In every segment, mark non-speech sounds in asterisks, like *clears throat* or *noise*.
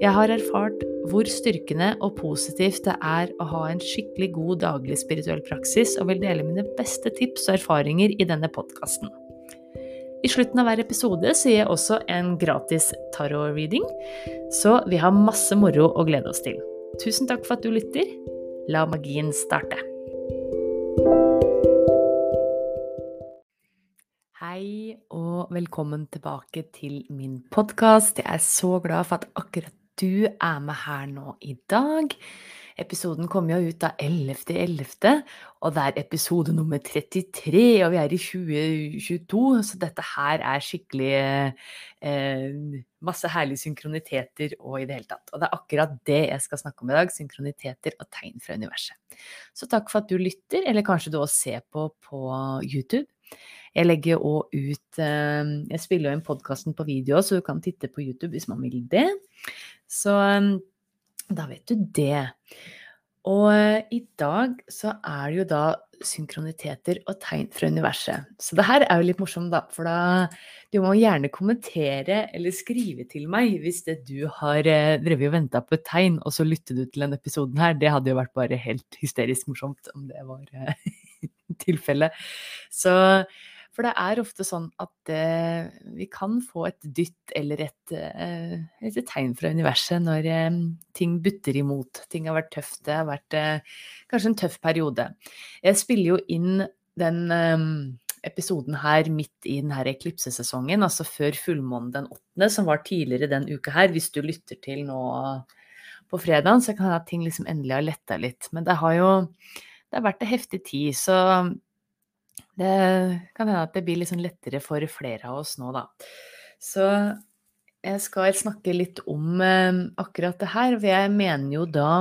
Jeg har erfart hvor styrkende og positivt det er å ha en skikkelig god daglig spirituell praksis, og vil dele mine beste tips og erfaringer i denne podkasten. I slutten av hver episode gir jeg også en gratis tarot-reading, så vi har masse moro å glede oss til. Tusen takk for at du lytter. La magien starte. Hei og velkommen tilbake til min podkast. Jeg er så glad for at akkurat du er med her nå i dag. Episoden kommer jo ut av 11.11., og det er episode nummer 33, og vi er i 2022, så dette her er skikkelig eh, masse herlige synkroniteter og i det hele tatt. Og det er akkurat det jeg skal snakke om i dag, synkroniteter og tegn fra universet. Så takk for at du lytter, eller kanskje du også ser på på YouTube. Jeg legger òg ut eh, Jeg spiller inn podkasten på video, så du kan titte på YouTube hvis man vil det. Så um, da vet du det. Og uh, i dag så er det jo da synkroniteter og tegn fra universet. Så det her er jo litt morsomt, da, for da Du må gjerne kommentere eller skrive til meg hvis det du har drevet og venta på et tegn, og så lytter du til denne episoden her. Det hadde jo vært bare helt hysterisk morsomt om det var *laughs* tilfellet. Så for det er ofte sånn at eh, vi kan få et dytt eller et, eh, et, tegn fra universet når eh, ting butter imot. Ting har vært tøft. Det har vært eh, kanskje en tøff periode. Jeg spiller jo inn den eh, episoden her midt i denne eklipsesesongen, altså før fullmånen den åttende, som var tidligere den uka her. Hvis du lytter til nå på fredagen, så kan det at ting liksom endelig har letta litt. Men det har jo det har vært en heftig tid, så det kan hende at det blir litt sånn lettere for flere av oss nå, da. Så jeg skal snakke litt om eh, akkurat det her. For jeg mener jo da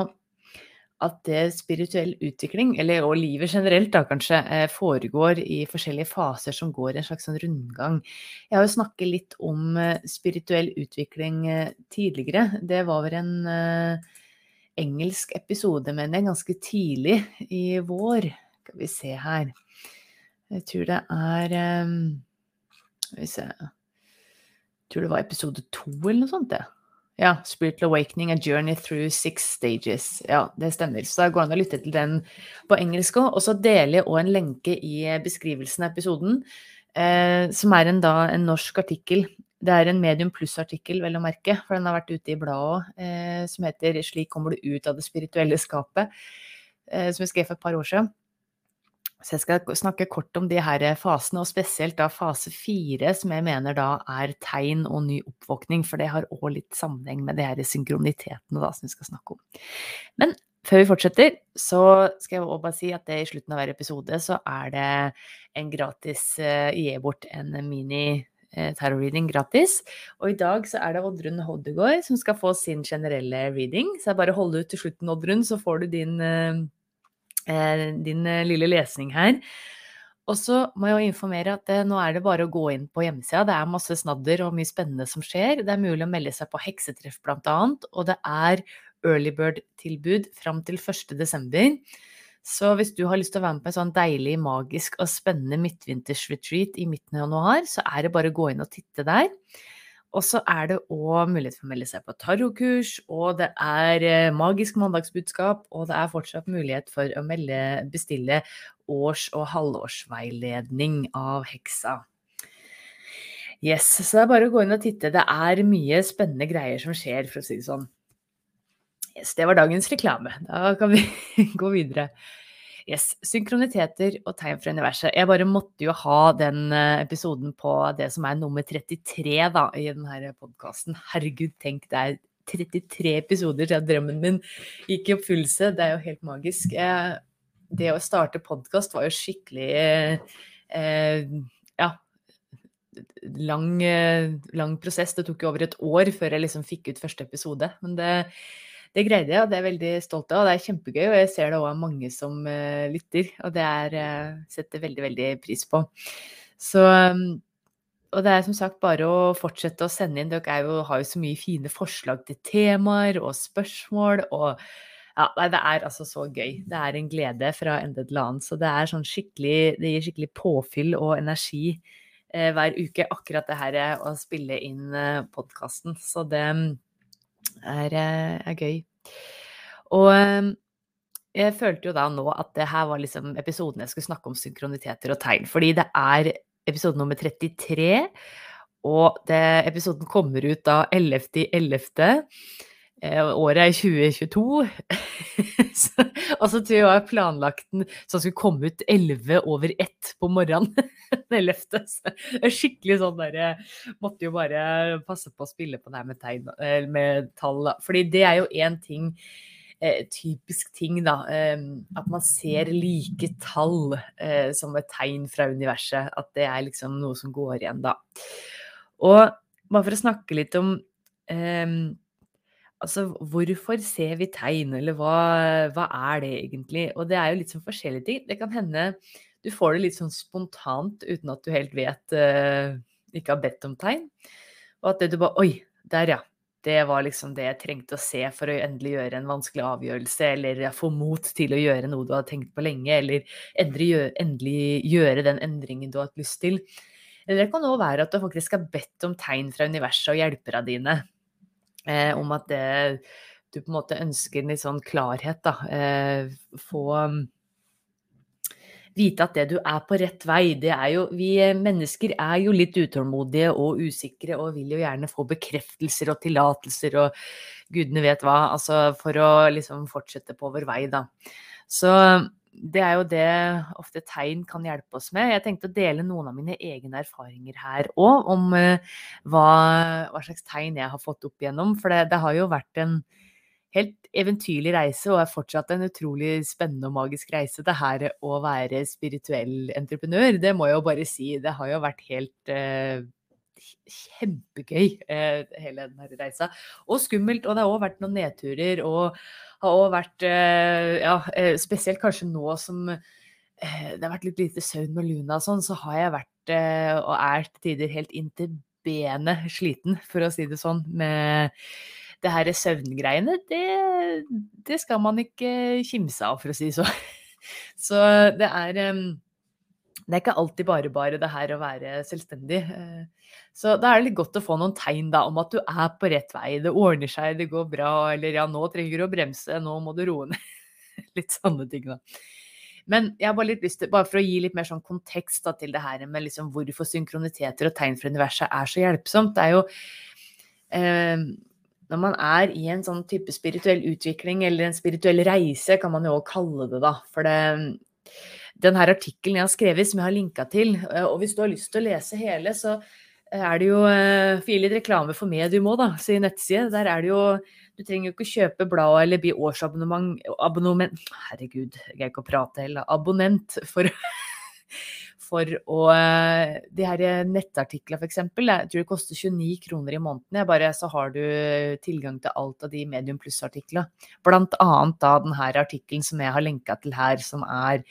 at det spirituell utvikling, eller og livet generelt da kanskje, eh, foregår i forskjellige faser som går en slags sånn rundgang. Jeg har jo snakket litt om eh, spirituell utvikling tidligere. Det var vel en engelsk episode, mener jeg, ganske tidlig i vår. Skal vi se her. Jeg tror det er um, Skal Jeg tror det var episode to eller noe sånt, det. Ja. 'Spiritual Awakening, A Journey Through Six Stages'. Ja, det stemmer. Så da går det an å lytte til den på engelsk òg. Og så deler jeg òg en lenke i beskrivelsen av episoden, eh, som er en, da, en norsk artikkel. Det er en Medium pluss-artikkel, vel å merke, for den har vært ute i bladet òg, eh, som heter 'Slik kommer du ut av det spirituelle skapet', eh, som jeg skrev for et par år siden. Så jeg skal snakke kort om de her fasene, og spesielt da fase fire, som jeg mener da er tegn og ny oppvåkning, for det har òg litt sammenheng med de her synkroniteten da, som vi skal snakke om. Men før vi fortsetter, så skal jeg også bare si at det i slutten av hver episode så er det en gratis uh, Gi bort en mini uh, tarot-reading gratis. Og i dag så er det Oddrun Hodegård som skal få sin generelle reading. Så jeg bare holder ut til slutten, Oddrun, så får du din uh, Eh, din eh, lille lesning her. Og så må jeg jo informere at eh, nå er det bare å gå inn på hjemmesida. Det er masse snadder og mye spennende som skjer. Det er mulig å melde seg på heksetreff bl.a. Og det er earlybird-tilbud fram til 1.12. Så hvis du har lyst til å være med på en sånn deilig, magisk og spennende midtvinters-retreat i midten av januar, så er det bare å gå inn og titte der. Og så er det òg mulighet for å melde seg på tarotkurs, og det er eh, magisk mandagsbudskap, og det er fortsatt mulighet for å melde, bestille års- og halvårsveiledning av heksa. Yes, så det er bare å gå inn og titte. Det er mye spennende greier som skjer, for å si det sånn. Yes, det var dagens reklame. Da kan vi *laughs* gå videre. Yes, synkroniteter og tegn fra universet. Jeg bare måtte jo ha den eh, episoden på det som er nummer 33 da, i denne podkasten. Herregud, tenk, det er 33 episoder siden drømmen min gikk i oppfyllelse. Det er jo helt magisk. Det å starte podkast var jo skikkelig eh, ja, lang, lang, prosess. Det tok jo over et år før jeg liksom fikk ut første episode. Men det, det greide jeg, og det er jeg veldig stolt av. Og det er kjempegøy, og jeg ser det òg er mange som uh, lytter. Og det er uh, setter veldig, veldig pris på. Så um, og det er som sagt bare å fortsette å sende inn. Dere jo, har jo så mye fine forslag til temaer og spørsmål. Og ja, det er altså så gøy. Det er en glede fra ende til annen. Så det sånn Det gir skikkelig påfyll og energi eh, hver uke, akkurat det her eh, å spille inn eh, podkasten. Så det mm, er, eh, er, gøy. Og eh, jeg følte jo da nå at det her var liksom episoden jeg skulle snakke om synkroniteter og tegn. Fordi det er episode nummer 33. Og det, episoden kommer ut da 11.11. Eh, året er 2022. *laughs* og så tror jeg jeg har planlagt den så den skulle komme ut 11 over 1 på morgenen. *laughs* den 11. Så det er skikkelig sånn derre Måtte jo bare passe på å spille på det her med, tegn, eh, med tall, da. Fordi det er jo én ting eh, typisk ting, da. Eh, at man ser like tall eh, som et tegn fra universet. At det er liksom noe som går igjen, da. Og bare for å snakke litt om eh, Altså, hvorfor ser vi tegn, eller hva, hva, er det egentlig? Og det er jo litt sånn forskjellige ting. Det kan hende du får det litt sånn spontant uten at du helt vet uh, Ikke har bedt om tegn. Og at det du bare Oi, der ja det var liksom det jeg trengte å se for å endelig gjøre en vanskelig avgjørelse, eller få mot til å gjøre noe du har tenkt på lenge, eller endelig gjøre den endringen du har hatt lyst til. Eller det kan òg være at du faktisk har bedt om tegn fra universet og hjelperne dine, eh, om at det, du på en måte ønsker en litt sånn klarhet, da. Eh, få vite at det du er på rett vei. Det er jo, vi mennesker er jo litt utålmodige og usikre og vil jo gjerne få bekreftelser og tillatelser og gudene vet hva, altså for å liksom fortsette på vår vei, da. Så det er jo det ofte tegn kan hjelpe oss med. Jeg tenkte å dele noen av mine egne erfaringer her òg, om uh, hva, hva, slags tegn jeg har fått opp igjennom. For det, det har jo vært en helt eventyrlig reise, og er fortsatt en utrolig spennende og magisk reise, det her å være spirituell entreprenør. Det må jeg jo bare si. Det har jo vært helt uh, kjempegøy, uh, hele denne reisa. Og skummelt. Og det har òg vært noen nedturer, og har òg vært uh, Ja, spesielt kanskje nå som det har vært litt lite søvn med Luna og sånn, så har jeg vært, og er til tider, helt inntil benet sliten, for å si det sånn, med det her søvngreiene, det, det, skal man ikke kimse av, for å si det sånn. *laughs* Så det er det er ikke alltid bare bare det her å være selvstendig. Eh, så da er det litt godt å få noen tegn da, om at du er på rett vei, det ordner seg, det går bra, eller ja, nå trenger du å bremse, nå må du roe ned. *laughs* Litt sånne ting, da. Men jeg har bare litt lyst til, bare for å gi litt mer sånn kontekst da, til det her med liksom hvorfor synkroniteter og tegn fra universet er så hjelpsomt. Det er jo eh, når man er i en sånn type spirituell utvikling, eller en spirituell reise, kan man jo òg kalle det, da. For det, den her artikkelen jeg har skrevet, som jeg har linka til, eh, og hvis du har lyst til å lese hele, så er det jo Få Får litt reklame for Medium òg, da, sin nettside. Der er det jo Du trenger jo ikke kjøpe bladet eller bli årsabonnement abonnement, Herregud, jeg greier ikke å prate heller. Abonnent for *laughs* for å eh, De her nettartiklene, f.eks. Jeg tror det koster 29 kroner i måneden. Bare, så har du tilgang til alt av de Medium pluss-artiklene. Blant annet da denne artikkelen som jeg har lenka til her, som er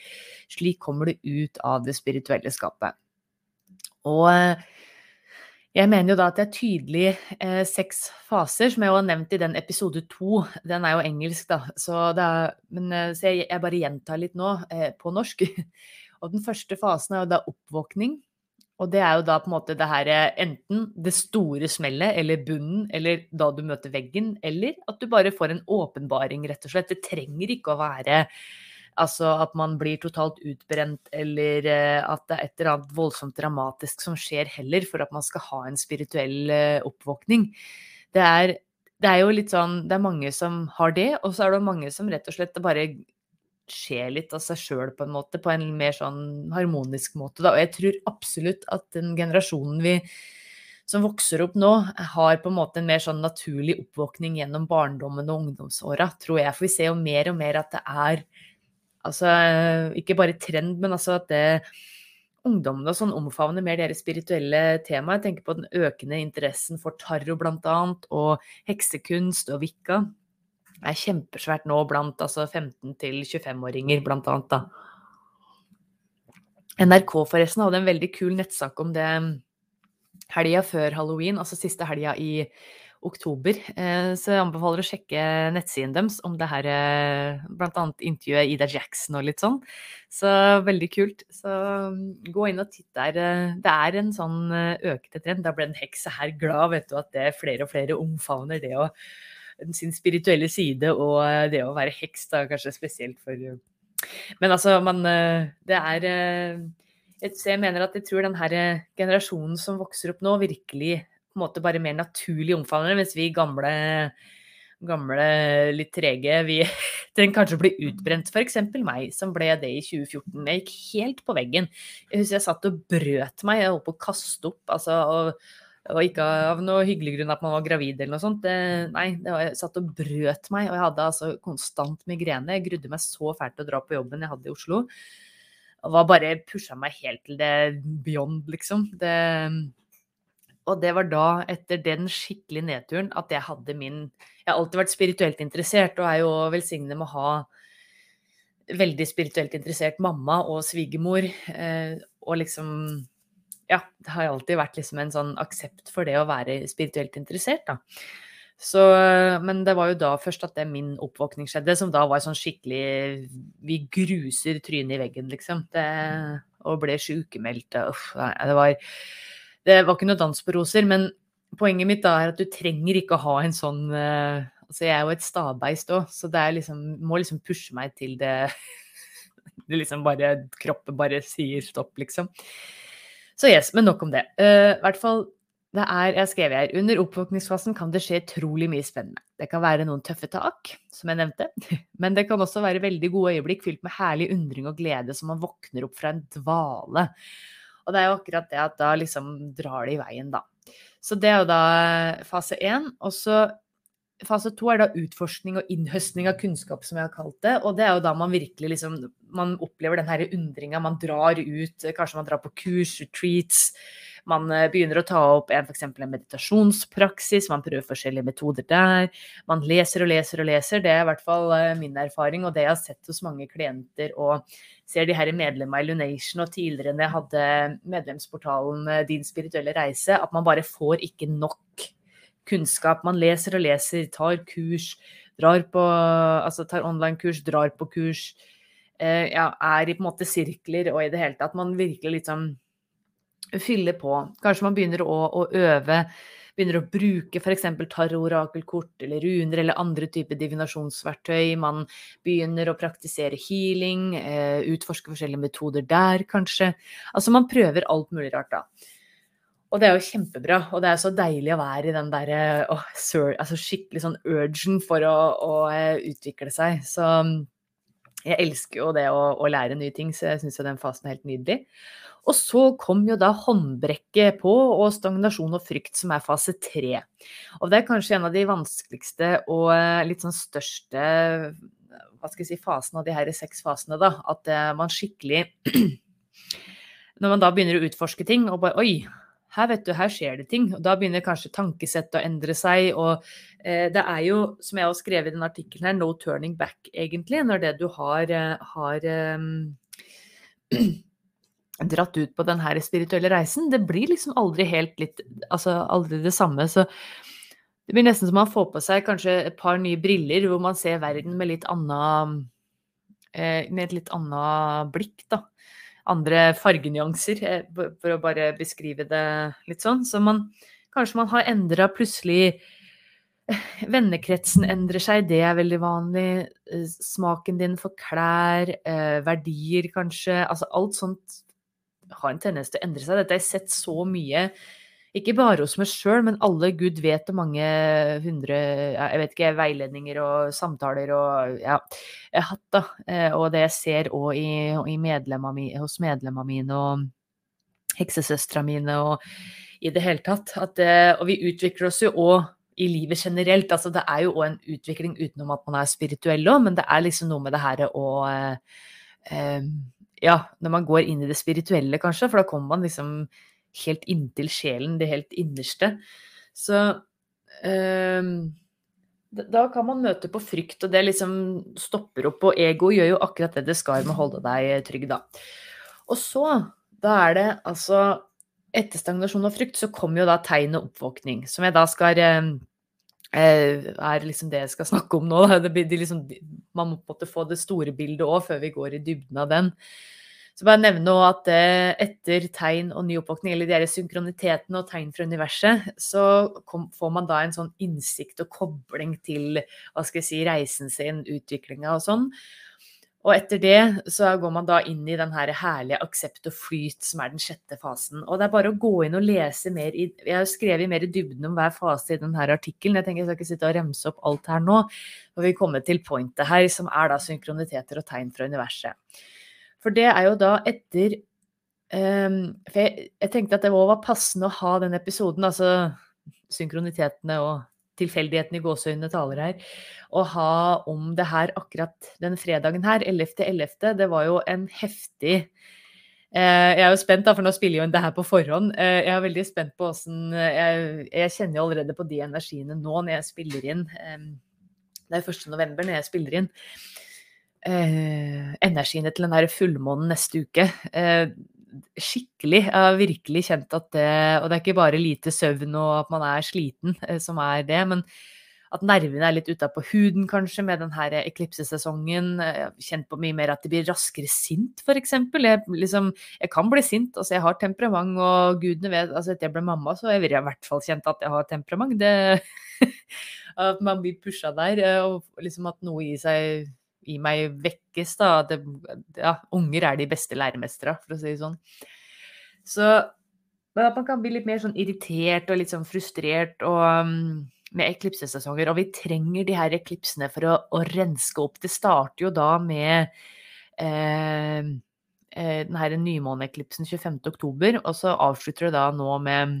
'Slik kommer du ut av det spirituelle skapet'. Og eh, jeg mener jo da at det er tydelig eh, seks faser, som jeg jo har nevnt i den episode to. Den er jo engelsk, da, så, er, men, eh, så jeg, jeg, bare gjentar litt nå eh, på norsk. *laughs* Og den første fasen er jo da oppvåkning. Og det er jo da på en måte det her enten det store smellet eller bunnen, eller da du møter veggen, eller at du bare får en åpenbaring, rett og slett. Det trenger ikke å være altså at man blir totalt utbrent, eller eh, at det er et eller annet voldsomt dramatisk som skjer heller, for at man skal ha en spirituell eh, oppvåkning. Det er, det er jo litt sånn Det er mange som har det, og så er det mange som rett og slett bare skje litt av seg sjøl, på en måte, på en mer sånn harmonisk måte. Da. Og jeg tror absolutt at den generasjonen vi som vokser opp nå, har på en måte en mer sånn naturlig oppvåkning gjennom barndommen og ungdomsåra, tror jeg. For vi ser jo mer og mer at det er altså ikke bare trend, men altså at det ungdommene sånn omfavner mer deres spirituelle tema. Jeg tenker på den økende interessen for tarro annet, og heksekunst og vikka. Er kjempesvært nå blant altså 15 til 25-åringer, blant annet, da. NRK forresten hadde en veldig kul nettsak om det helga før halloween, altså siste helga i oktober. Eh, så jeg anbefaler å sjekke nettsiden deres om det her, bl.a. blant annet intervjuet Ida Jackson og litt sånn. Så veldig kult. Så mm, gå inn og titt der. Eh, det er en sånn økende trend. Da ble en hekse her glad, vet du, at det er flere og flere omfavner det å sin spirituelle side og det å være heks, da kanskje spesielt for Men altså, man Det er jeg mener at jeg tror den her generasjonen som vokser opp nå, virkelig på en måte bare mer naturlig omfavner mens vi gamle, gamle litt trege, vi *laughs* trenger kanskje å bli utbrent. F.eks. meg, som ble det i 2014. Jeg gikk helt på veggen. Jeg husker jeg satt og brøt meg, jeg holdt på å kaste opp. altså, og, og ikke av noe hyggelig grunn at man var gravid eller noe sånt. Det, nei, det var, jeg satt og brøt meg, og jeg hadde altså konstant migrene. Jeg grudde meg så fælt til å dra på jobben jeg hadde i Oslo. Og var bare pusha meg helt til det beyond, liksom. Det, og det var da, etter den skikkelige nedturen, at jeg hadde min Jeg har alltid vært spirituelt interessert, og er jo velsignet med å ha veldig spirituelt interessert mamma og svigermor. Eh, og liksom Ja, det har alltid vært liksom en sånn aksept for det å være spirituelt interessert, da. Så, men det var jo da først at det min oppvåkning skjedde, som da var sånn skikkelig Vi gruser trynet i veggen, liksom. Det, og ble sykemeldt. Uff, det var det var ikke noe dans på roser, men poenget mitt da er at du trenger ikke å ha en sånn uh, Altså, jeg er jo et stabeist òg, så det liksom Må liksom pushe meg til det *laughs* Det liksom bare Kroppen bare sier stopp, liksom. Så yes, men nok om det. Uh, hvert fall det er, jeg skrev her, Under oppvåkningsfasen kan det skje utrolig mye spennende. Det kan være noen tøffe tak, som jeg nevnte, *laughs* men det kan også være veldig gode øyeblikk fylt med herlig undring og glede som man våkner opp fra en dvale. Og det er jo akkurat det at da liksom drar det i veien, da. Så det er jo da fase én. Og så fase to er da utforskning og innhøstning av kunnskap, som jeg har kalt det. Og det er jo da man virkelig liksom Man opplever den her undringa. Man drar ut, kanskje man drar på kurs, retreats. Man eh, begynner å ta opp en, f.eks. en meditasjonspraksis, man prøver forskjellige metoder der. Man leser og leser og leser. Det er i hvert fall eh, min erfaring, og det jeg har sett hos mange klienter. og ser de her medlemmene i Lunation og tidligere når jeg hadde medlemsportalen eh, Din spirituelle reise, at man bare får ikke nok kunnskap. Man leser og leser, tar kurs, drar på Altså tar online-kurs, drar på kurs. Eh, ja, er i på en måte sirkler og i det hele tatt. Man virkelig liksom fyller på. Kanskje man begynner å, å øve begynner å bruke f.eks. tarot-orakelkort eller runer eller andre typer divinasjonsverktøy. Man begynner å praktisere healing, eh, utforske forskjellige metoder der, kanskje. Altså man prøver alt mulig rart, da. Og det er jo kjempebra, og det er så deilig å være i den derre altså skikkelig sånn urgen for å, å, eh, utvikle seg. Så jeg elsker jo det å, å lære nye ting, så jeg syns jo den fasen er helt nydelig. Og så kom jo da håndbrekket på og stagnasjon og frykt, som er fase tre. Og det er kanskje en av de vanskeligste og eh, litt sånn største hva skal jeg si, fasene av de her seks fasene, da. At eh, man skikkelig *clears throat* Når man da begynner å utforske ting og bare Oi, her vet du, her skjer det ting. Og da begynner kanskje tankesettet å endre seg. Og eh, det er jo, som jeg har skrevet i den artikkelen her, no turning back, egentlig. Når det du har, eh, har eh, *clears throat* dratt ut på den her spirituelle reisen. Det blir liksom aldri helt litt Altså aldri det samme. Så det blir nesten som man får på seg kanskje et par nye briller hvor man ser verden med litt anna eh, Med et litt annet blikk, da. Andre fargenyanser, eh, for å bare beskrive det litt sånn. Så man Kanskje man har endra plutselig eh, Vennekretsen endrer seg, det er veldig vanlig. Smaken din for klær, verdier kanskje. Altså alt sånt har en tendens til å endre seg. Dette har jeg sett så mye, ikke bare hos meg sjøl, men alle gud vet og mange hundre jeg vet ikke, veiledninger og samtaler og ja, jeg har hatt, da. Eh, og det jeg ser òg hos medlemmene mine og heksesøstrene mine og i det hele tatt. At, eh, og vi utvikler oss jo òg i livet generelt. Altså, det er jo òg en utvikling utenom at man er spirituell òg, men det er liksom noe med det her å eh, eh, ja, når man går inn i det spirituelle, kanskje, for da kommer man liksom helt inntil sjelen, det helt innerste. Så eh, da kan man møte på frykt, og det liksom stopper opp. Og ego gjør jo akkurat det det skal med å holde deg trygg, da. Og så, da er det altså Etter stagnasjon og frykt så kommer jo da tegn og oppvåkning, som jeg da skal eh, eh er liksom det jeg skal snakke om nå. Det blir liksom, man må måtte få det store bildet òg før vi går i dybden av den. Så bare nevne at eh, etter tegn og ny oppvåkning, eller de synkronitetene og tegn fra universet, så kom, får man da en sånn innsikt og kobling til hva skal jeg si, reisen sin, utviklinga og sånn. Og etter det så går man da inn i den her herlige aksept og flyt, som er den sjette fasen. Og det er bare å gå inn og lese mer i Jeg har skrevet mer i dybden om hver fase i denne artikkelen. Jeg tenker jeg skal ikke sitte og remse opp alt her nå. Og vi kommer til pointet her, som er da synkroniteter og tegn fra universet. For det er jo da etter um, For jeg, jeg, tenkte at det var passende å ha den episoden, altså synkronitetene og tilfeldigheten i gåseøynene taler her, å ha om det her akkurat den fredagen her, 11.11. .11. Det var jo en heftig eh, jeg er jo spent, da, for nå spiller jo inn det her på forhånd. Eh, jeg er veldig spent på åssen jeg, jeg, kjenner jo allerede på de energiene nå når jeg spiller inn. Det er 1. november når jeg spiller inn eh, energiene til den der fullmånen neste uke. Eh, skikkelig. Jeg har virkelig kjent at det Og det er ikke bare lite søvn og at man er sliten eh, som er det, men at nervene er litt utapå huden, kanskje, med den her eklipsesesongen. Jeg har kjent på mye mer at det blir raskere sint, f.eks. Jeg, liksom, jeg kan bli sint. altså Jeg har temperament, og gudene vet altså Etter jeg ble mamma, så har jeg i hvert fall kjent at jeg har temperament. Det, *laughs* at man blir pusha der, eh, og liksom at noe i seg i meg vekkes, da. Det, ja, unger er de beste læremestere, for å si det sånn. Så at man kan bli litt mer sånn irritert og litt sånn frustrert og um, med eklipsesesonger. Og vi trenger de her eklipsene for å, å renske opp. Det starter jo da med eh, eh den her nymåneeklipsen 25.10, og så avslutter det da nå med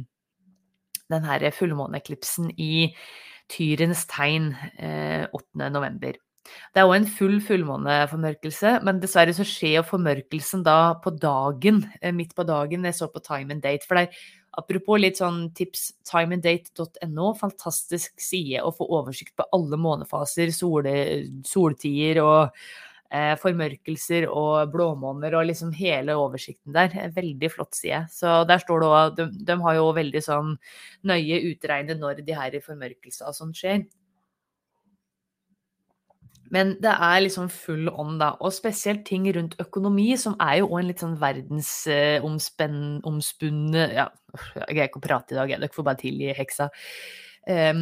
den her fullmåneeklipsen i Tyrens tegn eh, 8.11. Det er òg en full fullmåneformørkelse, men dessverre så skjer formørkelsen da på dagen, eh, midt på dagen. Jeg så på Time and Date. For det er apropos litt sånn tips, timeanddate.no, fantastisk side å få oversikt på alle månefaser, sole, soltider og eh, formørkelser og blåmåner og liksom hele oversikten der. Veldig flott side. Så der står det òg de, de, har jo veldig sånn nøye utregnet når de her formørkelsene og sånn skjer. Men det er liksom full ånd, da. Og spesielt ting rundt økonomi, som er jo òg en litt sånn verdensomspunne eh, Ja, jeg greier ikke å prate i dag, jeg. Dere får bare tilgi heksa. Um,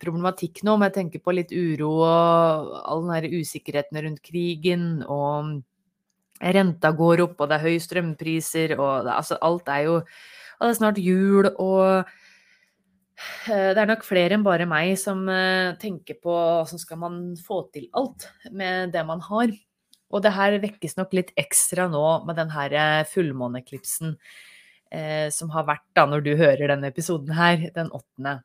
problematikk nå, om jeg tenker på litt uro og all den her usikkerheten rundt krigen, og renta går opp, og det er høye strømpriser, og det, altså alt er jo Og det er snart jul, og det er nok flere enn bare meg som eh, tenker på hvordan skal man få til alt med det man har. Og det her vekkes nok litt ekstra nå med den her fullmåneklipsen eh, som har vært da når du hører denne episoden her, den åttende.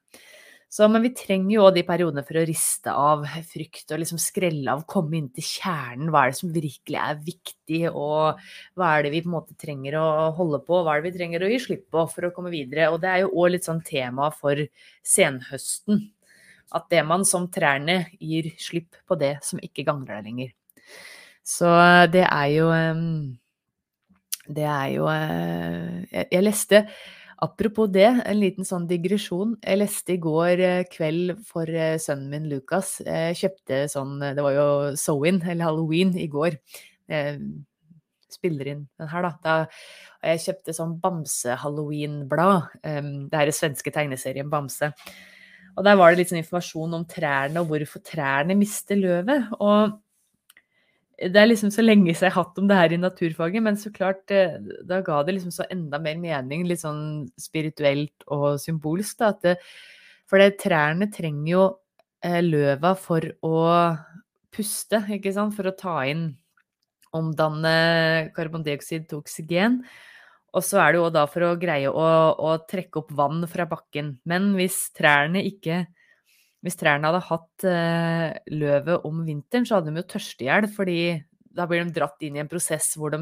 Så, men vi trenger jo òg de periodene for å riste av frykt og liksom skrelle av, komme inn til kjernen. Hva er det som virkelig er viktig, og hva er det vi på en måte trenger å holde på? Hva er det vi trenger å gi slipp på for å komme videre? Og det er jo òg litt sånn tema for senhøsten. At det man som trærne gir slipp på det som ikke gagner deg lenger. Så det er jo Det er jo eh, Jeg, jeg leste Apropos det, en liten sånn digresjon. Jeg leste i går eh, kveld for eh, sønnen min Lukas. Jeg kjøpte sånn Det var jo Sowin, eller halloween, i går. Jeg spiller inn den her, da. da jeg kjøpte sånn Bamse-halloween-blad. Det er den svenske tegneserien Bamse. Og der var det litt sånn informasjon om trærne og hvorfor trærne mister løvet. Og det er liksom så lenge siden jeg har hatt om det her i naturfaget, men så klart, eh, da ga det liksom så enda mer mening, litt sånn spirituelt og symbolsk, da. Det, for det, trærne trenger jo eh, løva for å puste, ikke sant, for å ta inn Omdanne karbondioksid til oksygen. Og så er det jo da for å greie å, å trekke opp vann fra bakken. Men hvis trærne ikke hvis trærne hadde hatt eh, løvet om vinteren, så hadde de jo tørste i hjel, fordi da blir de dratt inn i en prosess hvor de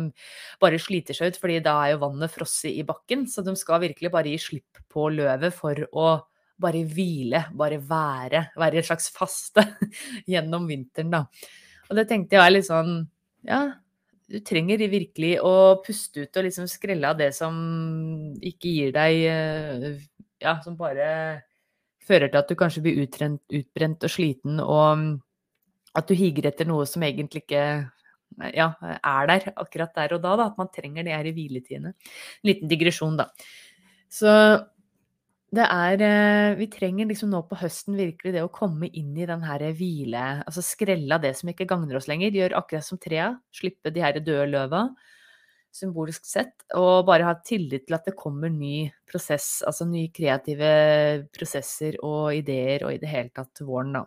bare sliter seg ut, fordi da er jo vannet frosset i bakken. Så de skal virkelig bare gi slipp på løvet for å bare hvile, bare være. Være et slags faste *laughs* gjennom vinteren, da. Og det tenkte jeg var litt sånn Ja, du trenger virkelig å puste ut og liksom skrelle av det som ikke gir deg eh, Ja, som bare fører til at du kanskje blir utbrent, utbrent og sliten, og at du higer etter noe som egentlig ikke ja, er der akkurat der og da, da. At man trenger det her i hviletidene. En liten digresjon, da. Så det er eh, Vi trenger liksom nå på høsten virkelig det å komme inn i den her hvile Altså skrelle av det som ikke gagner oss lenger. Gjøre akkurat som trea. Slippe de her døde løva, symbolisk sett. Og bare ha tillit til at det kommer ny prosess, altså nye kreative prosesser og ideer og i det hele tatt våren, da.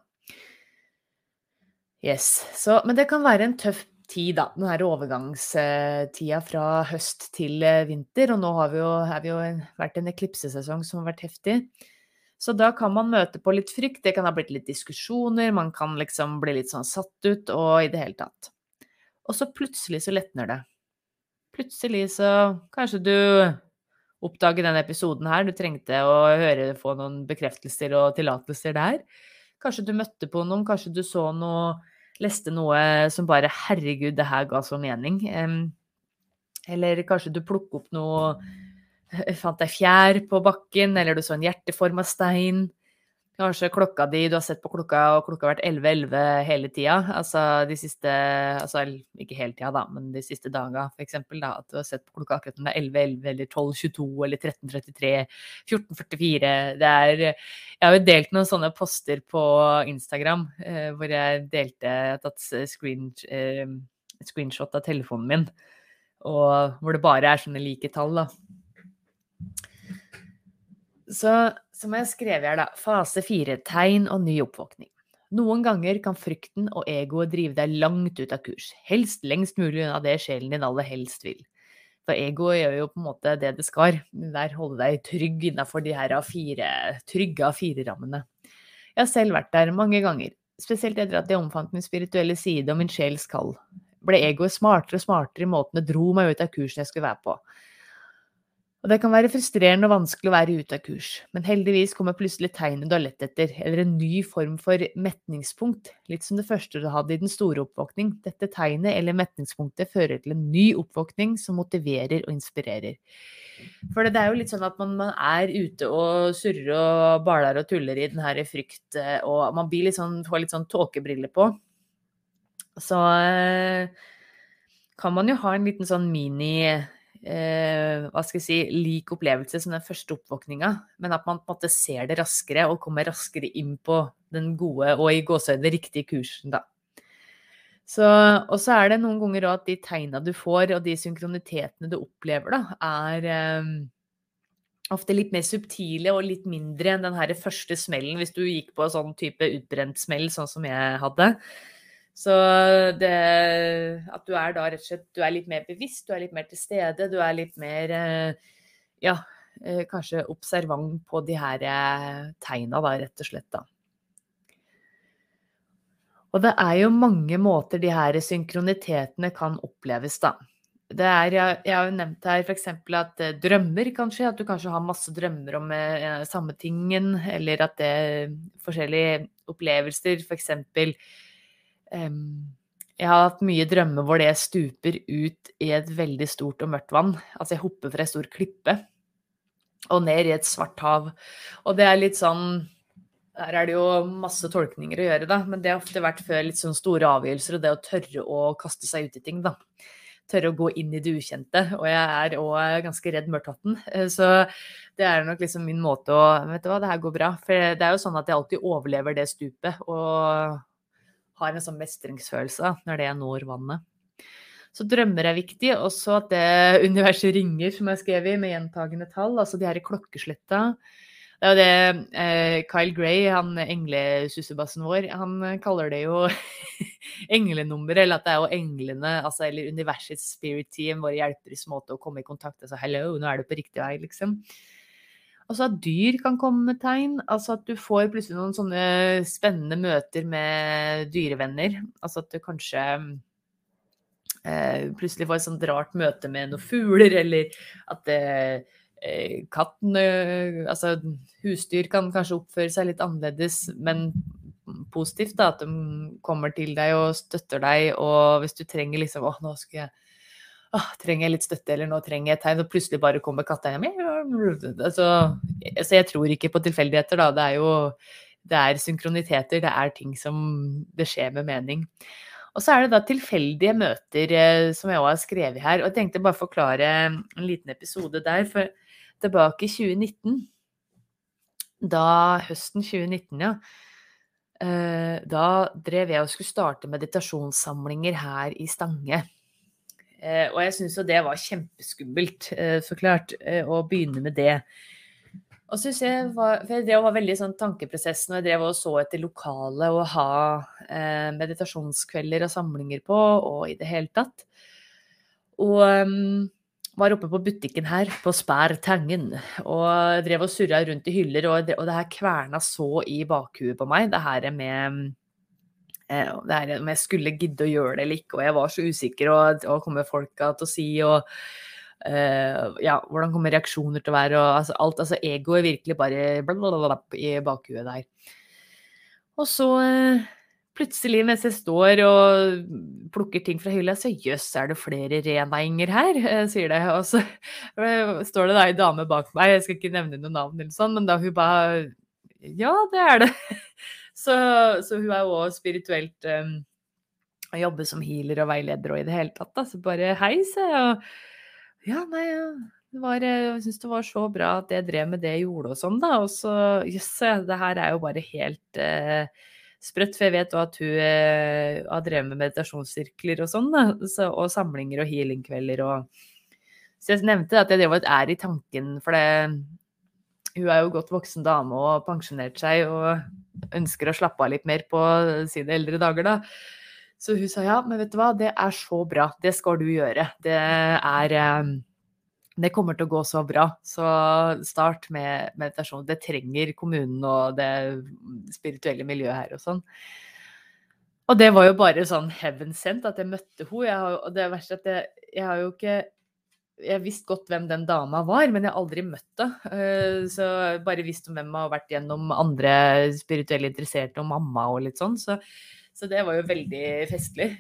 Yes. Så, men det kan være en tøff tid, da. Her overgangstida fra høst til eh, vinter. Og nå har vi jo, har vi jo vært en eklipsesesong som har vært heftig. Så da kan man møte på litt frykt. Det kan ha blitt litt diskusjoner, man kan liksom bli litt sånn satt ut og i det hele tatt. Og så plutselig så letner det. Plutselig så kanskje du oppdager denne episoden her, du trengte å høre, få noen bekreftelser og tillatelser der. Kanskje du møtte på noen, kanskje du så noe leste noe som bare Herregud, det her ga så mening. Eller kanskje du plukket opp noe Fant deg fjær på bakken, eller du så en hjerteforma stein. Kanskje klokka di Du har sett på klokka, og klokka har vært 11.11 hele tida. Altså de siste Altså ikke hele tida, da, men de siste daga, eksempel. Da, at du har sett på klokka akkurat når det er 11.11 eller 12.22 eller 13.33, 14.44. Det er Jeg har jo delt noen sånne poster på Instagram eh, hvor jeg delte Jeg har tatt screen, eh, screenshot av telefonen min, og hvor det bare er sånne like tall, da. Så som jeg skrev her, da. Fase fire. Tegn og ny oppvåkning. Noen ganger kan frykten og egoet drive deg langt ut av kurs. Helst lengst mulig unna det sjelen din aller helst vil. For egoet gjør jo på en måte det det skal. Der holde deg trygg innafor de her A4, trygge A4-rammene. Jeg har selv vært der mange ganger. Spesielt etter at jeg omfant min spirituelle side og min sjels kall. Ble egoet smartere og smartere i måten det dro meg ut av kursen jeg skulle være på. Og det kan være frustrerende og vanskelig å være ute av kurs, men heldigvis kommer plutselig tegnet du har lett etter, eller en ny form for metningspunkt, litt som det første du hadde i den store oppvåkning. Dette tegnet eller metningspunktet fører til en ny oppvåkning som motiverer og inspirerer. For det er jo litt sånn at man, man er ute og surrer og baler og tuller i den her frykt, eh, og man litt sånn, får litt sånn tåkebriller på. Så eh, kan man jo ha en liten sånn mini eh, hva skal jeg si, lik opplevelse som den første oppvåkninga, men at man på en måte ser det raskere og kommer raskere inn på den gode og i gåseøyne riktige kursen, da. Så, og så er det noen ganger òg at de tegna du får, og de synkronitetene du opplever, da, er eh, ofte litt mer subtile og litt mindre enn den her første smellen, hvis du gikk på sånn type utbrent smell, sånn som jeg hadde. Så det At du er da rett og slett Du er litt mer bevisst, du er litt mer til stede, du er litt mer eh, Ja, eh, kanskje observant på de her eh, tegna, da, rett og slett, da. Og det er jo mange måter de her synkronitetene kan oppleves, da. Er, jeg, har jo nevnt her f.eks. at drømmer kan skje, at du kanskje har masse drømmer om samme tingen, eller at det er forskjellige opplevelser, f.eks. For jeg har hatt mye drømmer hvor det stuper ut i et veldig stort og mørkt vann. Altså jeg hopper fra ei stor klippe og ned i et svart hav. Og det er litt sånn Her er det jo masse tolkninger å gjøre, da, men det har ofte vært før litt sånn store avgjørelser og det å tørre å kaste seg ut i ting, da. Tørre å gå inn i det ukjente. Og jeg er òg ganske redd mørkhatten. Eh, så det er nok liksom min måte å Vet du hva, det her går bra. For det er jo sånn at jeg alltid overlever det stupet. og har en sånn mestringsfølelse når det når vannet. Så drømmer er viktig. Også at det universet ringer, som jeg skrev i, med gjentagende tall. Altså de her klokkesletta. Det er jo det eh, Kyle Gray, han englesussebassen vår, han kaller det jo *laughs* englenummer, eller at det er jo englene, altså, eller universets spirit team, våre hjelperes måte å komme i kontakt Altså hello, nå er du på riktig vei, liksom. Altså at dyr kan komme med tegn. Altså at du får plutselig noen sånne spennende møter med dyrevenner. Altså at du kanskje eh, plutselig får et sånt rart møte med noen fugler, eller at eh, katten Altså husdyr kan kanskje oppføre seg litt annerledes, men positivt, da. At de kommer til deg og støtter deg, og hvis du trenger liksom Å, nå skal jeg Åh, trenger jeg litt støtte, eller nå trenger jeg et tegn, og plutselig bare kommer katta hjem. Altså, så jeg tror ikke på tilfeldigheter, da. Det er jo det er synkroniteter, det er ting som det skjer med mening. Og så er det da tilfeldige møter, eh, som jeg òg har skrevet her. Og jeg tenkte bare forklare en liten episode der. For tilbake i 2019, da høsten 2019, ja. Eh, da drev jeg og skulle starte meditasjonssamlinger her i Stange. Eh, og jeg syns jo det var kjempeskummelt, så klart, å begynne med det. Og så jeg for jeg drev var veldig sånn tankeprosess når jeg drev og så etter lokale å ha eh, meditasjonskvelder og samlinger på, og i det hele tatt. Og um, var oppe på butikken her, på Spær Tangen, og drev og surra rundt i hyller, og og det her kverna så i bakhuet på meg, det her med eh, det her om jeg skulle gidde å gjøre det eller ikke, og jeg var så usikker, og hva kommer folka til å si, og Uh, ja, hvordan kommer reaksjoner til å være, og altså, alt, altså egoet virkelig bare blablabla i bakhuet der. Og så uh, plutselig, mens jeg står og plukker ting fra hylla, så jøss, er det flere reneinger her, uh, *laughs* sier det. Og så står det da ei dame bak meg, jeg skal ikke nevne noe navn eller sånn, men da hun bare Ja, det er det. *laughs* så, så, hun er jo òg spirituelt um, jobber som healer og veileder og i det hele tatt, da. Så bare hei, se. og ja, nei, ja. Var, eh, jeg syns det var så bra at jeg drev med det jeg gjorde og sånn, da. Og så jøss, det her er jo bare helt uh, sprøtt. For jeg vet jo at hun uh, har drevet med meditasjonssirkler og sånn, da. Så, og samlinger og healingkvelder og Så jeg nevnte at jeg drev og er i tanken, for det Hun er jo godt voksen dame og pensjonert seg og ønsker å slappe av litt mer på sine eldre dager, da. Så hun sa ja, men vet du hva, det er så bra. Det skal du gjøre. Det er eh, det kommer til å gå så bra. Så start med meditasjon. Det trenger kommunen og det spirituelle miljøet her og sånn. Og det var jo bare sånn heaven sent at jeg møtte henne. Og det verste at jeg, jeg har jo ikke jeg visste godt hvem den dama var, men jeg har aldri møtt henne. Eh, så bare visst om hvem hun har vært gjennom andre spirituelle interesserte og mamma og litt sånn. Så så det var jo veldig festlig.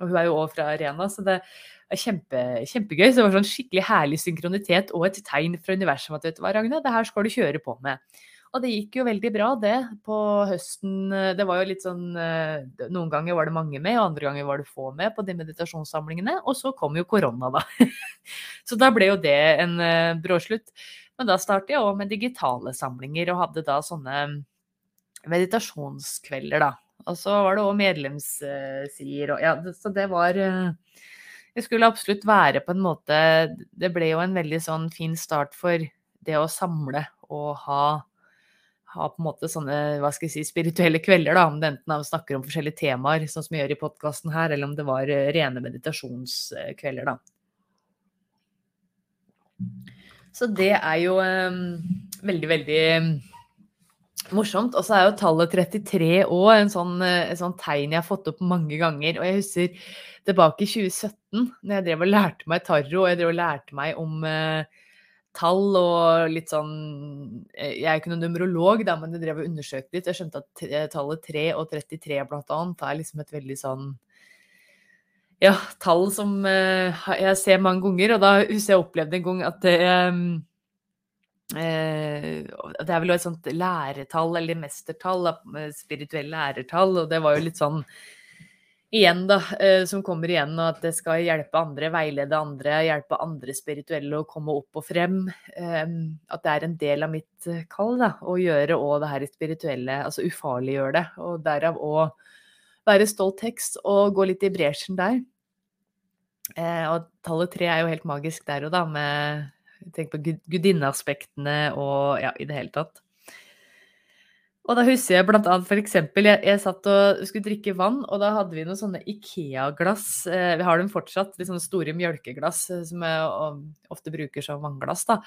Og hun er jo òg fra Arena, så det er kjempe, kjempegøy. Så det var sånn skikkelig herlig synkronitet og et tegn fra universet om at vet du hva, Ragna, det her skal du kjøre på med. Og det gikk jo veldig bra, det, på høsten. Det var jo litt sånn eh, Noen ganger var det mange med, og andre ganger var det få med på de meditasjonssamlingene. Og så kom jo korona, da. *laughs* Så da ble jo det en eh, bråslutt. Men da startet jeg òg med digitale samlinger, og hadde da sånne meditasjonskvelder, da. Og så var det òg medlemssider og Ja, så det var eh, Jeg skulle absolutt være på en måte Det ble jo en veldig sånn fin start for det å samle og ha ha på en måte sånne hva skal jeg si, spirituelle kvelder, da, om det enten er å snakke om forskjellige temaer, sånn som vi gjør i podkasten her, eller om det var eh, rene meditasjonskvelder, da. Så det er jo um, veldig, veldig morsomt. Og så er jo tallet 33 òg en sånn, en sånn tegn jeg har fått opp mange ganger. Og jeg husker tilbake i 2017, når jeg drev og lærte meg tarro, og jeg drev og lærte meg om eh, tall og litt sånn eh, Jeg er ikke noen numerolog, da, men jeg drev og undersøkte litt. Jeg skjønte at eh, tallet 3 og 33 blant annet er liksom et veldig sånn ja, tall som eh, jeg ser mange ganger. Og da husker jeg opplevde en gang at det eh, Eh, det er vel et sånt læretall, eller mestertall, spirituelle lærertall, og det var jo litt sånn igjen, da, eh, som kommer igjen, og at det skal hjelpe andre, veilede andre, hjelpe andre spirituelle å komme opp og frem. Eh, at det er en del av mitt kall, da, å gjøre òg det her spirituelle, altså ufarliggjøre det. Og derav òg være stolt tekst og gå litt i bresjen der. Og tallet tre er jo helt magisk der og da, med Tenk på gudinneaspektene og ja, i det hele tatt. Og da husker jeg blant annet eksempel, jeg, jeg satt og skulle drikke vann, og da hadde vi noen sånne Ikea-glass. Eh, vi har dem fortsatt, litt sånne store mjølkeglass eh, som jeg ofte bruker som vannglass. da.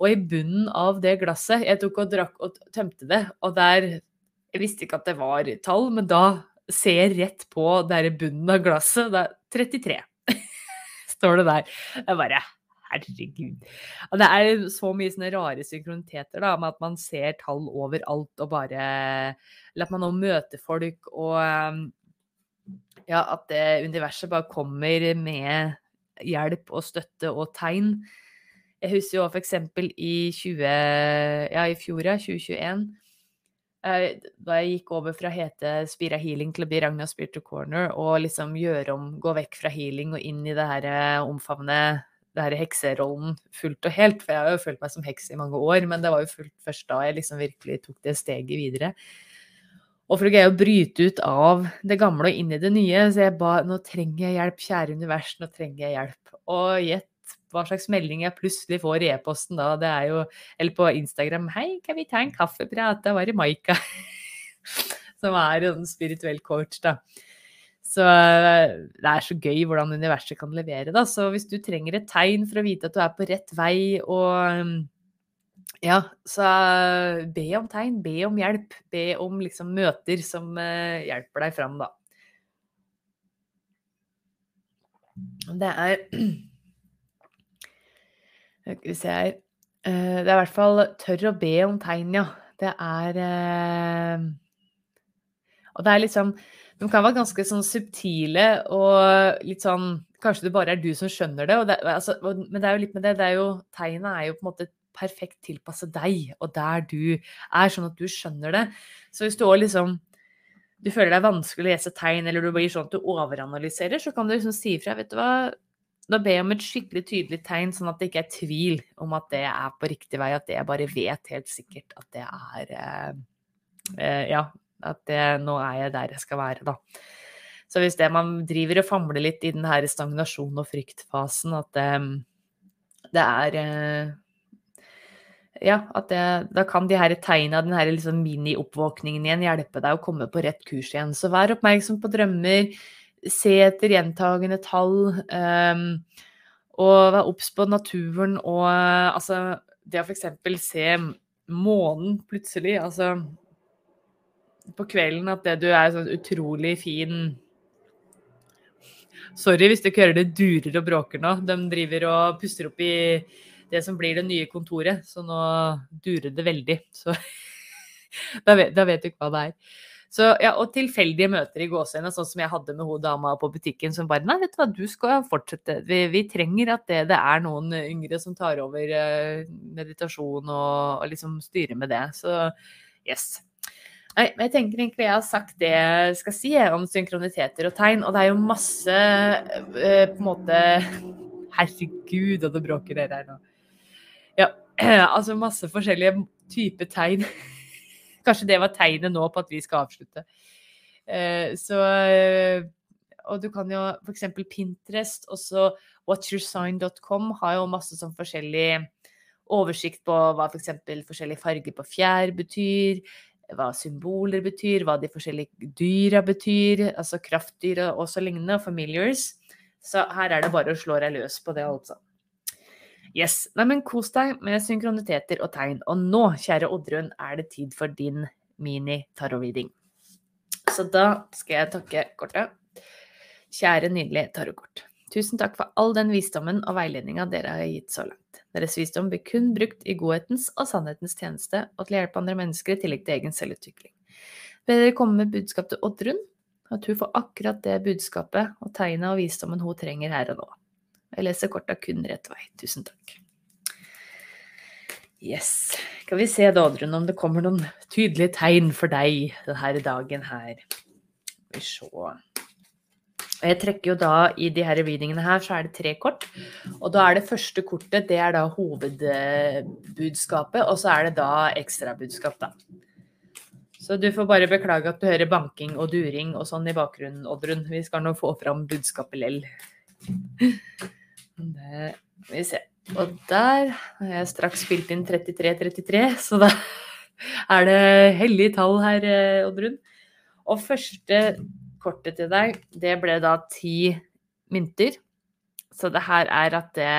Og i bunnen av det glasset Jeg tok og drakk og tømte det, og der Jeg visste ikke at det var tall, men da ser jeg rett på der i bunnen av glasset. Det er 33, *laughs* står det der. Jeg bare Herregud. Og det er så mye sånne rare synkroniteter, da, med at man ser tall overalt og bare Eller at man nå møter folk og Ja, at det universet bare kommer med hjelp og støtte og tegn. Jeg husker jo f.eks. i 20, ja, i fjor, ja, 2021 Eh, da jeg gikk over fra å hete Spira Healing til å bli Ragna Spiritual Corner, og liksom gjøre om, gå vekk fra healing og inn i det her eh, omfavne det her hekserollen fullt og helt. For jeg har jo følt meg som heks i mange år, men det var jo fullt først da jeg liksom virkelig tok det steget videre. Og for å greie å bryte ut av det gamle og inn i det nye, så jeg ba nå trenger jeg hjelp, kjære univers, nå trenger jeg hjelp. Og gjett hva slags melding jeg plutselig får i e-posten da. Det er jo Eller på Instagram 'Hei, kan vi ta en kaffeprat?' Det var i Maika. *laughs* Som er en spirituell coach, da. Så det er så gøy hvordan universet kan levere, da. Så hvis du trenger et tegn for å vite at du er på rett vei og ja, så be om tegn, be om hjelp. Be om liksom møter som uh, hjelper deg fram, da. Det er *clears throat* Skal vi se her eh, Det er i hvert fall tørr å be om tegn, ja. Det er eh, Og det er liksom De kan være ganske sånn subtile og litt sånn Kanskje det bare er du som skjønner det, det altså, men det er jo litt med det. det er jo, Tegnet er jo på en måte perfekt tilpasset deg og der du er, sånn at du skjønner det. Så hvis du òg liksom du føler det er vanskelig å lese tegn, eller du blir sånn at du overanalyserer, så kan du liksom si ifra. Vet du hva, da ber jeg om et skikkelig tydelig tegn, sånn at det ikke er tvil om at det er på riktig vei, at jeg bare vet helt sikkert at det er eh, eh, Ja, at det, nå er jeg der jeg skal være, da. Så hvis det man driver og famler litt i den her stagnasjon- og fryktfasen, at det, eh, det er eh, ja, at det, da kan de her tegna, den her liksom mini-oppvåkningen igjen, hjelpe deg å komme på rett kurs igjen. Så vær oppmerksom på drømmer se etter gjentagende tall. Um, og vær obs på naturen og altså Det å f.eks. se månen plutselig, altså på kvelden at det du er sånn utrolig fin Sorry hvis du ikke hører det durer og bråker nå. De driver og puster opp i det som blir det nye kontoret, så nå durer det veldig. Så *laughs* da vet, da vet du ikke hva det er. Så, ja, og tilfeldige møter i gåsehendene, sånn som jeg hadde med hun dama på butikken som bare Nei, vet du hva, du skal fortsette. Vi, vi trenger at det, det, er noen yngre som tar over eh, meditasjon og, og, liksom styrer med det. Så yes. Nei, men jeg tenker egentlig jeg har sagt det jeg skal si om synkroniteter og tegn. Og det er jo masse eh, på en måte *laughs* Herregud, og det bråker dere her nå. Ja, *clears throat* altså masse forskjellige typer tegn *laughs* Kanskje det var tegnet nå på at vi skal avslutte. Eh, så eh, Og du kan jo f.eks. Pinterest, også whatyoursign.com har jo masse sånn forskjellig oversikt på hva f.eks. For forskjellige farger på fjær betyr, hva symboler betyr, hva de forskjellige dyra betyr, altså kraftdyra og så lignende, familiars. Så her er det bare å slå deg løs på det, altså. Yes. Nei, men kos deg med synkroniteter og tegn. Og nå, kjære Oddrun, er det tid for din mini-tarot-reading. Så da skal jeg takke kortet. Kjære, nydelige tarotkort. Tusen takk for all den visdommen og veiledninga dere har gitt så langt. Deres visdom blir kun brukt i godhetens og sannhetens tjeneste, og til å hjelpe andre mennesker i tillegg til egen selvutvikling. Ber dere komme med budskap til Oddrun, at hun får akkurat det budskapet og tegnet og visdommen hun trenger her og nå. Jeg leser korta kun rett vei. Tusen takk. Yes. Skal vi se da, Oddrun, om det kommer noen tydelige tegn for deg denne dagen her. Skal vi se. Jeg trekker jo da i de her readingene her, så er det tre kort. Og da er det første kortet, det er da hovedbudskapet, og så er det da ekstrabudskap, da. Så du får bare beklage at du hører banking og during og sånn i bakgrunnen, Oddrun. Vi skal nå få fram budskapet lell. *laughs* Det skal vi se. Og der har jeg straks spilt inn 33-33, så da *laughs* er det hellige tall her, eh, Oddrun. Og første kortet til deg, det ble da ti mynter. Så det her er at det,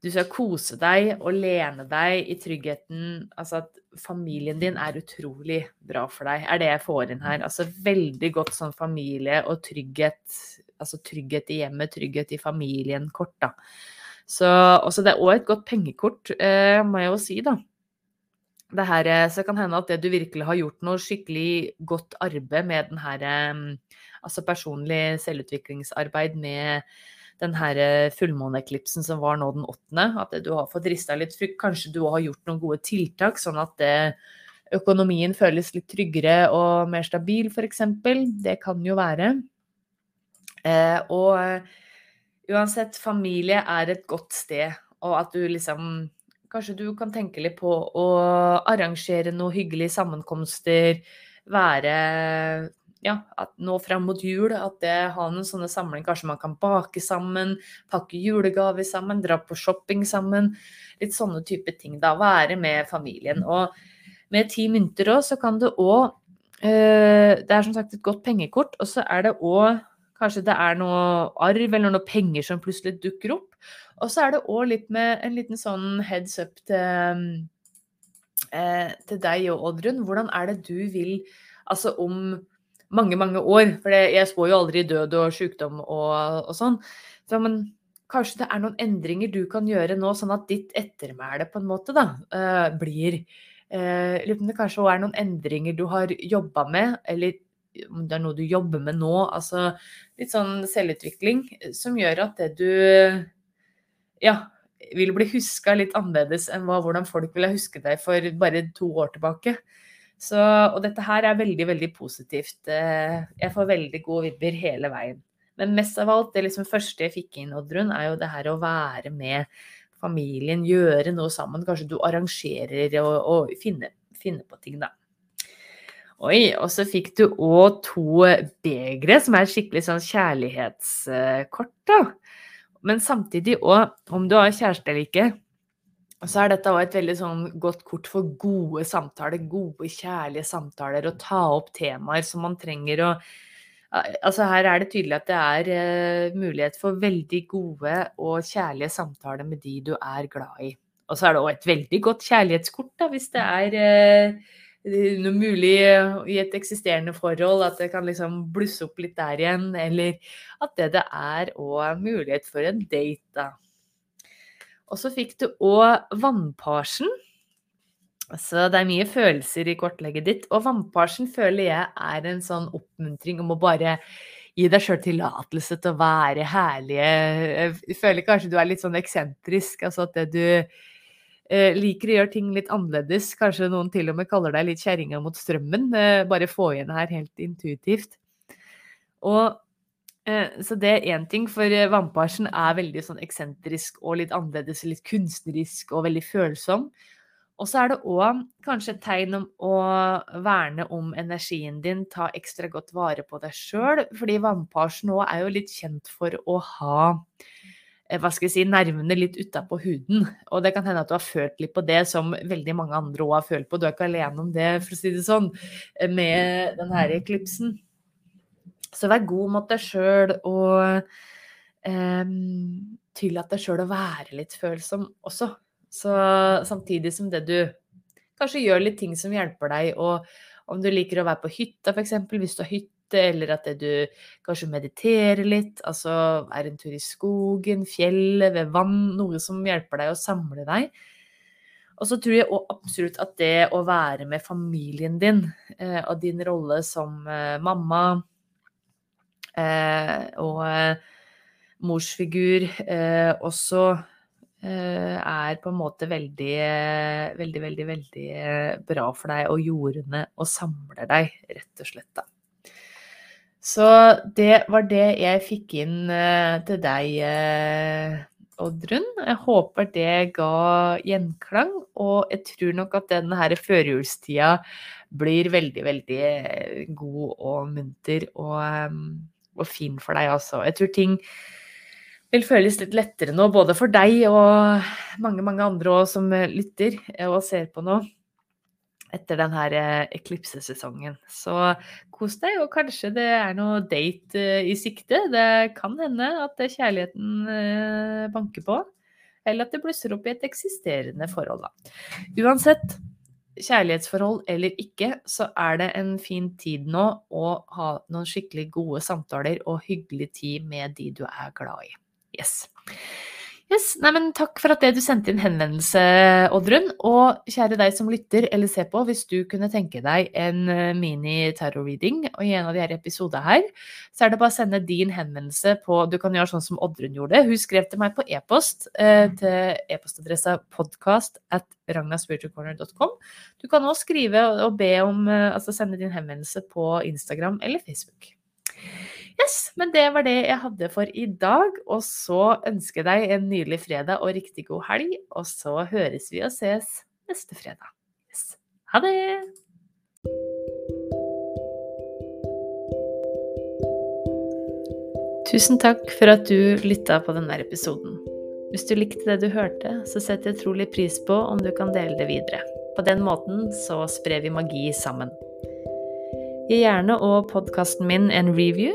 du skal kose deg og lene deg i tryggheten. Altså at familien din er utrolig bra for deg, er det jeg får inn her. Altså veldig godt sånn familie og trygghet altså trygghet i hjemmet, trygghet i familien kort, da. Så også det er òg et godt pengekort, eh, må jeg jo si, da. Det her, eh, så kan hende at det du virkelig har gjort noe skikkelig godt arbeid med den her eh, Altså personlig selvutviklingsarbeid med den her eh, fullmåneeklipsen som var nå den åttende. At du har fått rista litt frykt. Kanskje du har gjort noen gode tiltak, sånn at det, økonomien føles litt tryggere og mer stabil, f.eks. Det kan jo være. Eh, og uansett, familie er et godt sted, og at du liksom Kanskje du kan tenke litt på å arrangere noen hyggelige sammenkomster, være ja, at nå fram mot jul, at det har noen sånne samlinger. Kanskje man kan bake sammen, pakke julegaver sammen, dra på shopping sammen. Litt sånne type ting, da. Være med familien. Og med ti mynter òg, så kan det òg eh, Det er som sagt et godt pengekort, og så er det òg Kanskje det er noe arv eller noe penger som plutselig dukker opp. Og så er det òg litt med en liten sånn heads up til, eh, til deg og Oddrun. Hvordan er det du vil Altså om mange, mange år. For jeg spår jo aldri død og sykdom og, og sånn. Så, men kanskje det er noen endringer du kan gjøre nå, sånn at ditt ettermæle på en måte da, uh, blir om Det kanskje også er noen endringer du har jobba med, eller om det er noe du jobber med nå. Altså litt sånn selvutvikling som gjør at det du ja, vil bli huska litt annerledes enn hva, hvordan folk ville huske deg for bare to år tilbake. Så, og dette her er veldig, veldig positivt. Eh, jeg får veldig gode vibber hele veien. Men mest av alt, det liksom første jeg fikk inn, Oddrun, er jo det her å være med familien, gjøre noe sammen. Kanskje du arrangerer og, og finner, finner på ting, da. Oi, og så fikk du òg to begre, som er skikkelig sånn kjærlighetskort, da. Men samtidig òg, om du har kjæreste eller ikke, så er dette òg et veldig sånn godt kort for gode samtaler, gode, kjærlige samtaler, å ta opp temaer som man trenger å Altså her er det tydelig at det er uh, mulighet for veldig gode og kjærlige samtaler med de du er glad i. Og så er det òg et veldig godt kjærlighetskort, da, hvis det er uh, noe mulig i et eksisterende forhold, at det kan liksom blusse opp litt der igjen. Eller at det det er òg mulighet for en date, da. Og så fikk du òg vannparsen. Så det er mye følelser i kortlegget ditt. Og vannparsen føler jeg er en sånn oppmuntring om å bare gi deg sjøl tillatelse til å være herlige. Jeg føler kanskje du er litt sånn eksentrisk. Altså at det du eh, liker å gjøre ting litt annerledes. Kanskje noen til og med kaller deg litt kjerringa mot strømmen. Eh, bare få igjen her helt intuitivt. Og Eh, så det er én ting, for vannparsen er veldig sånn eksentrisk og litt annerledes, litt kunstnerisk og veldig følsom. Og så er det òg kanskje et tegn om å verne om energien din, ta ekstra godt vare på deg sjøl, fordi vannparsen òg er jo litt kjent for å ha eh, hva skal jeg si, nervene litt utapå huden. Og det kan hende at du har følt litt på det, som veldig mange andre òg har følt på. Du er ikke alene om det, for å si det sånn, med den her eklipsen. Så vær god mot deg sjøl og eh, tillat deg sjøl å være litt følsom også. Så samtidig som det du kanskje gjør litt ting som hjelper deg, og om du liker å være på hytta f.eks., hvis du har hytte, eller at du kanskje mediterer litt, altså er en tur i skogen, fjellet, ved vann, noe som hjelper deg å samle deg. Og så tror jeg absolutt at det å være med familien din, eh, og din rolle som eh, mamma, Eh, og morsfigur også er på en måte veldig, veldig, veldig, veldig bra for deg og jordene og samler deg, rett og slett. da. Så det var det jeg fikk inn til deg, Oddrun. Jeg håper det ga gjenklang, og jeg tror nok at denne førjulstida blir veldig, veldig god og munter. og og fin for deg altså. Jeg tror ting vil føles litt lettere nå, både for deg og mange, mange andre også, som lytter og ser på nå etter denne her eklipsesesongen. Så kos deg, og kanskje det er noe date eh, i sikte. Det kan hende at kjærligheten eh, banker på, eller at det blusser opp i et eksisterende forhold. Da. Uansett, kjærlighetsforhold eller ikke, så er det en fin tid nå å ha noen skikkelig gode samtaler og hyggelig tid med de du er glad i. Yes. Yes, nei, men Takk for at det du sendte inn henvendelse, Oddrun. Og kjære deg som lytter eller ser på, hvis du kunne tenke deg en eh, mini-terror-reading i en av de her episodene her, så er det bare å sende din henvendelse på Du kan gjøre sånn som Oddrun gjorde. Hun skrev til meg på e-post eh, til e-postadressa podcast at ragnaspiritualcorner.com. Du kan også skrive og be om, eh, altså sende din henvendelse på Instagram eller Facebook. Yes, men det var det jeg hadde for i dag. Og så ønsker jeg deg en nydelig fredag og riktig god helg. Og så høres vi og ses neste fredag. Yes. Ha det! Tusen takk for at du lytta på denne episoden. Hvis du likte det du hørte, så setter jeg utrolig pris på om du kan dele det videre. På den måten så sprer vi magi sammen. Gi gjerne og podkasten min en review